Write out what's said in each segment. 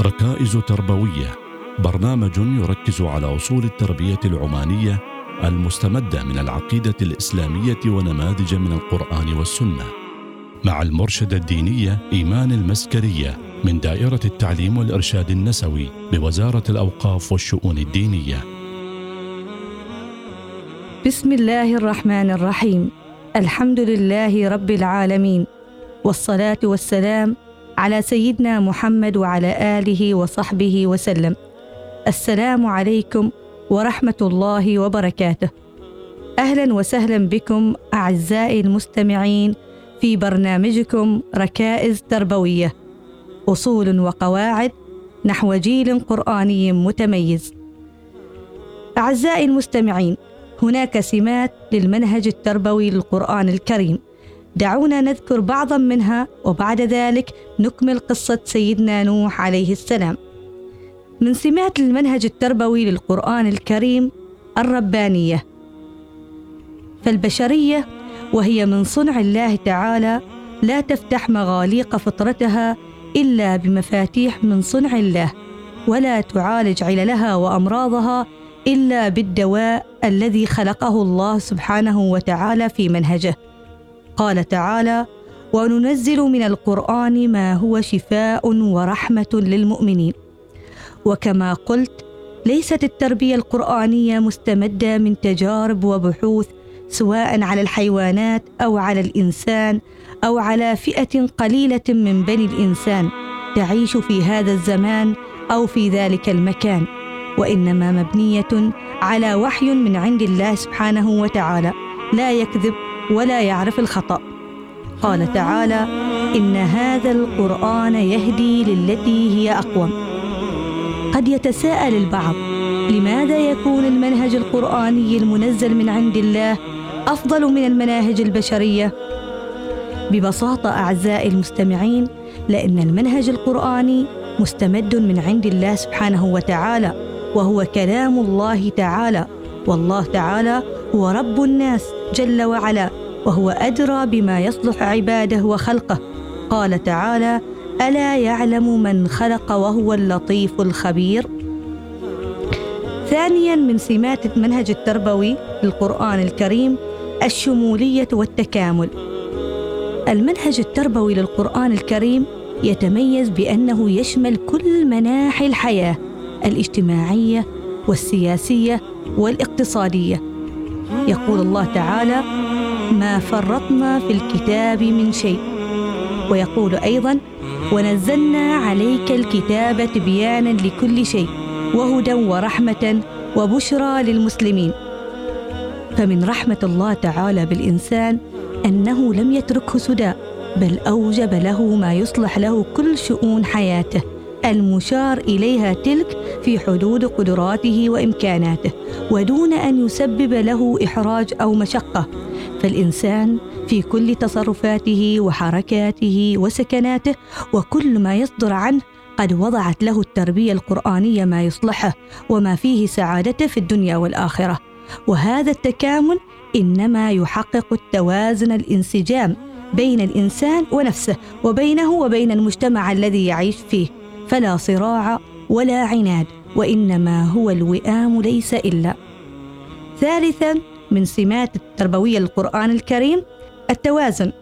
ركائز تربوية برنامج يركز على أصول التربية العمانية المستمدة من العقيدة الإسلامية ونماذج من القرآن والسنة. مع المرشدة الدينية إيمان المسكرية من دائرة التعليم والإرشاد النسوي بوزارة الأوقاف والشؤون الدينية. بسم الله الرحمن الرحيم. الحمد لله رب العالمين. والصلاة والسلام على سيدنا محمد وعلى آله وصحبه وسلم. السلام عليكم ورحمة الله وبركاته. أهلا وسهلا بكم أعزائي المستمعين في برنامجكم ركائز تربوية. أصول وقواعد نحو جيل قرآني متميز. أعزائي المستمعين هناك سمات للمنهج التربوي للقرآن الكريم. دعونا نذكر بعضا منها وبعد ذلك نكمل قصة سيدنا نوح عليه السلام. من سمات المنهج التربوي للقرآن الكريم الربانية. فالبشرية وهي من صنع الله تعالى لا تفتح مغاليق فطرتها إلا بمفاتيح من صنع الله ولا تعالج عللها وأمراضها إلا بالدواء الذي خلقه الله سبحانه وتعالى في منهجه. قال تعالى وننزل من القرآن ما هو شفاء ورحمة للمؤمنين. وكما قلت ليست التربية القرآنية مستمدة من تجارب وبحوث سواء على الحيوانات أو على الإنسان أو على فئة قليلة من بني الإنسان تعيش في هذا الزمان أو في ذلك المكان. وإنما مبنية على وحي من عند الله سبحانه وتعالى. لا يكذب ولا يعرف الخطأ. قال تعالى إن هذا القرآن يهدي للتي هي أقوم. قد يتساءل البعض لماذا يكون المنهج القرآني المنزل من عند الله أفضل من المناهج البشرية؟ ببساطة أعزائي المستمعين لأن المنهج القرآني مستمد من عند الله سبحانه وتعالى وهو كلام الله تعالى. والله تعالى هو رب الناس جل وعلا. وهو أدرى بما يصلح عباده وخلقه. قال تعالى ألا يعلم من خلق وهو اللطيف الخبير؟ ثانيا من سمات المنهج التربوي للقرآن الكريم الشمولية والتكامل. المنهج التربوي للقرآن الكريم يتميز بأنه يشمل كل مناحي الحياة الاجتماعية والسياسية والاقتصادية. يقول الله تعالى ما فرطنا في الكتاب من شيء. ويقول أيضا ونزلنا عليك الكتاب تبيانا لكل شيء وهدى ورحمة وبشرى للمسلمين. فمن رحمة الله تعالى بالإنسان أنه لم يتركه سدى بل أوجب له ما يصلح له كل شؤون حياته المشار إليها تلك في حدود قدراته وإمكاناته ودون أن يسبب له إحراج أو مشقة. فالانسان في كل تصرفاته وحركاته وسكناته وكل ما يصدر عنه قد وضعت له التربية القرآنية ما يصلحه وما فيه سعادته في الدنيا والآخرة. وهذا التكامل إنما يحقق التوازن الانسجام بين الإنسان ونفسه وبينه وبين المجتمع الذي يعيش فيه. فلا صراع ولا عناد وإنما هو الوئام ليس إلا. ثالثا من سمات التربوية للقرآن الكريم التوازن.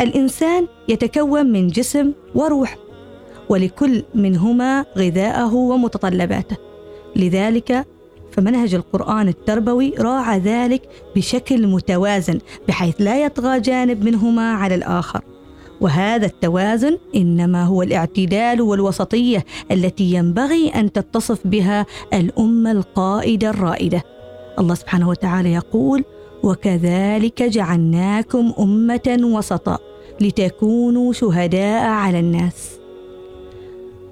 الإنسان يتكون من جسم وروح ولكل منهما غذاءه ومتطلباته. لذلك فمنهج القرآن التربوي راعى ذلك بشكل متوازن بحيث لا يطغى جانب منهما على الآخر. وهذا التوازن إنما هو الاعتدال والوسطية التي ينبغي أن تتصف بها الأمة القائدة الرائدة. الله سبحانه وتعالى يقول وكذلك جعلناكم أمة وسطا لتكونوا شهداء على الناس.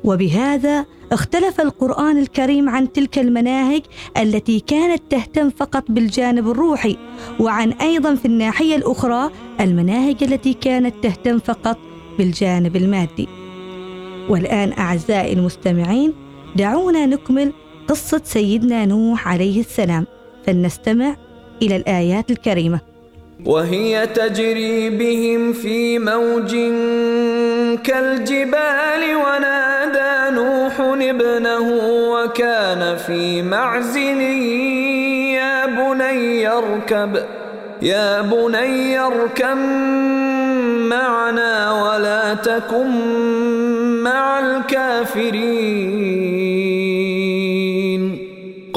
وبهذا اختلف القرآن الكريم عن تلك المناهج التي كانت تهتم فقط بالجانب الروحي وعن أيضا في الناحية الأخرى المناهج التي كانت تهتم فقط بالجانب المادي. والآن أعزائي المستمعين دعونا نكمل قصة سيدنا نوح عليه السلام. فلنستمع إلى الآيات الكريمة. وهي تجري بهم في موج كالجبال ونادى نوح ابنه وكان في معزل. يا بني اركب يا بني اركب معنا ولا تكن مع الكافرين.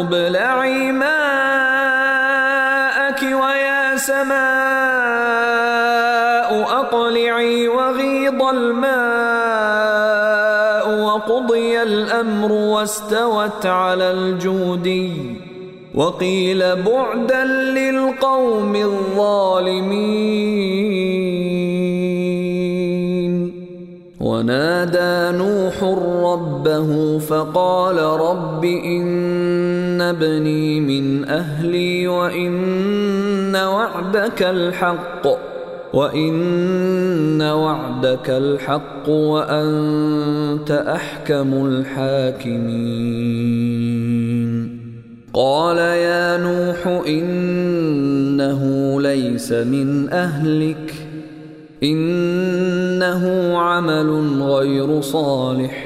ابلعي ماءك ويا سماء أقلعي وغيض الماء وقضي الأمر واستوت على الجودي وقيل بعدا للقوم الظالمين. ونادى نوح ربه فقال رب إن ابني من أهلي وإن وعدك الحق وإن وعدك الحق وأنت أحكم الحاكمين قال يا نوح إنه ليس من أهلك إنه عمل غير صالح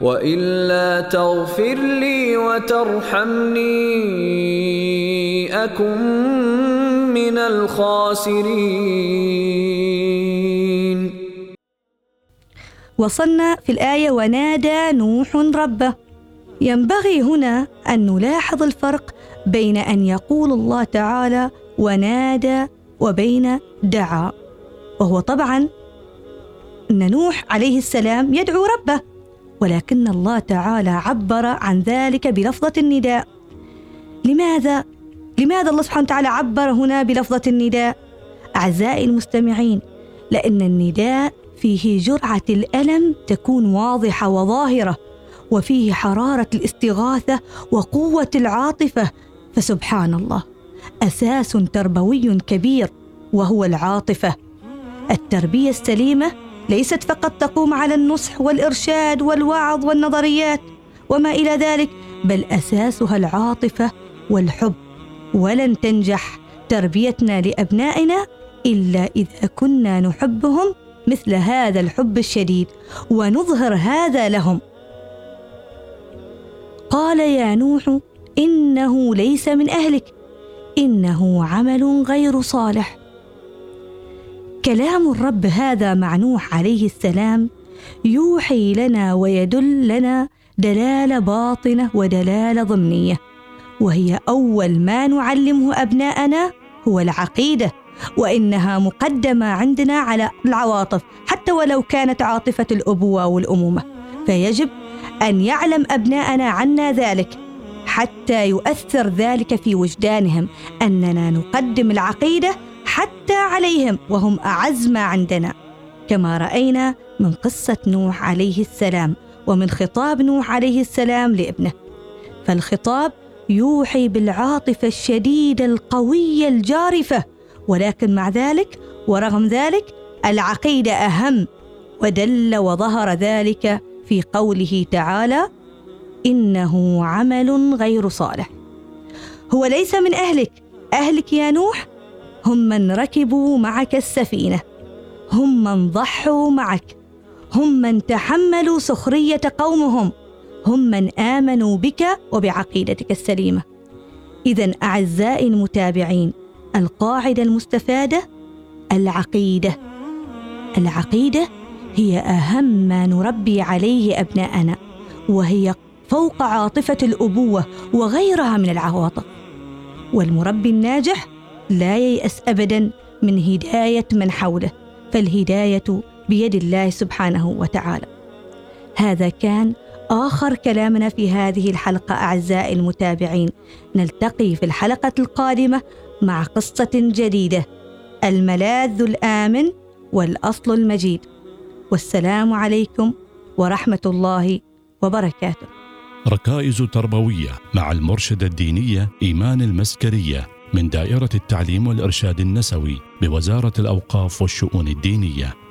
وإلا تغفر لي وترحمني أكن من الخاسرين. وصلنا في الآية ونادى نوح ربه. ينبغي هنا أن نلاحظ الفرق بين أن يقول الله تعالى ونادى وبين دعا وهو طبعا أن نوح عليه السلام يدعو ربه. ولكن الله تعالى عبر عن ذلك بلفظة النداء لماذا؟ لماذا الله سبحانه وتعالى عبر هنا بلفظة النداء؟ أعزائي المستمعين لأن النداء فيه جرعة الألم تكون واضحة وظاهرة وفيه حرارة الاستغاثة وقوة العاطفة فسبحان الله أساس تربوي كبير وهو العاطفة التربية السليمة ليست فقط تقوم على النصح والإرشاد والوعظ والنظريات وما إلى ذلك بل أساسها العاطفة والحب. ولن تنجح تربيتنا لأبنائنا إلا إذا كنا نحبهم مثل هذا الحب الشديد ونظهر هذا لهم. قال يا نوح إنه ليس من أهلك إنه عمل غير صالح. كلام الرب هذا مع نوح عليه السلام يوحي لنا ويدل لنا دلاله باطنة ودلاله ضمنية وهي أول ما نعلمه أبناءنا هو العقيدة وإنها مقدمة عندنا على العواطف حتى ولو كانت عاطفة الأبوة والأمومة. فيجب أن يعلم أبناءنا عنا ذلك حتى يؤثر ذلك في وجدانهم أننا نقدم العقيدة حتى عليهم وهم أعز ما عندنا كما رأينا من قصة نوح عليه السلام ومن خطاب نوح عليه السلام لابنه. فالخطاب يوحي بالعاطفة الشديدة القوية الجارفة ولكن مع ذلك ورغم ذلك العقيدة أهم ودل وظهر ذلك في قوله تعالى إنه عمل غير صالح. هو ليس من أهلك أهلك يا نوح؟ هم من ركبوا معك السفينة. هم من ضحوا معك. هم من تحملوا سخرية قومهم. هم من آمنوا بك وبعقيدتك السليمة. اذا أعزائي المتابعين القاعدة المستفادة العقيدة. العقيدة هي أهم ما نربي عليه أبناءنا وهي فوق عاطفة الأبوة وغيرها من العواطف. والمربي الناجح لا ييأس أبدا من هداية من حوله فالهداية بيد الله سبحانه وتعالى. هذا كان آخر كلامنا في هذه الحلقة أعزائي المتابعين. نلتقي في الحلقة القادمة مع قصة جديدة الملاذ الآمن والأصل المجيد. والسلام عليكم ورحمة الله وبركاته. ركائز تربوية مع المرشدة الدينية إيمان المسكرية. من دائرة التعليم والإرشاد النسوي بوزارة الأوقاف والشؤون الدينية.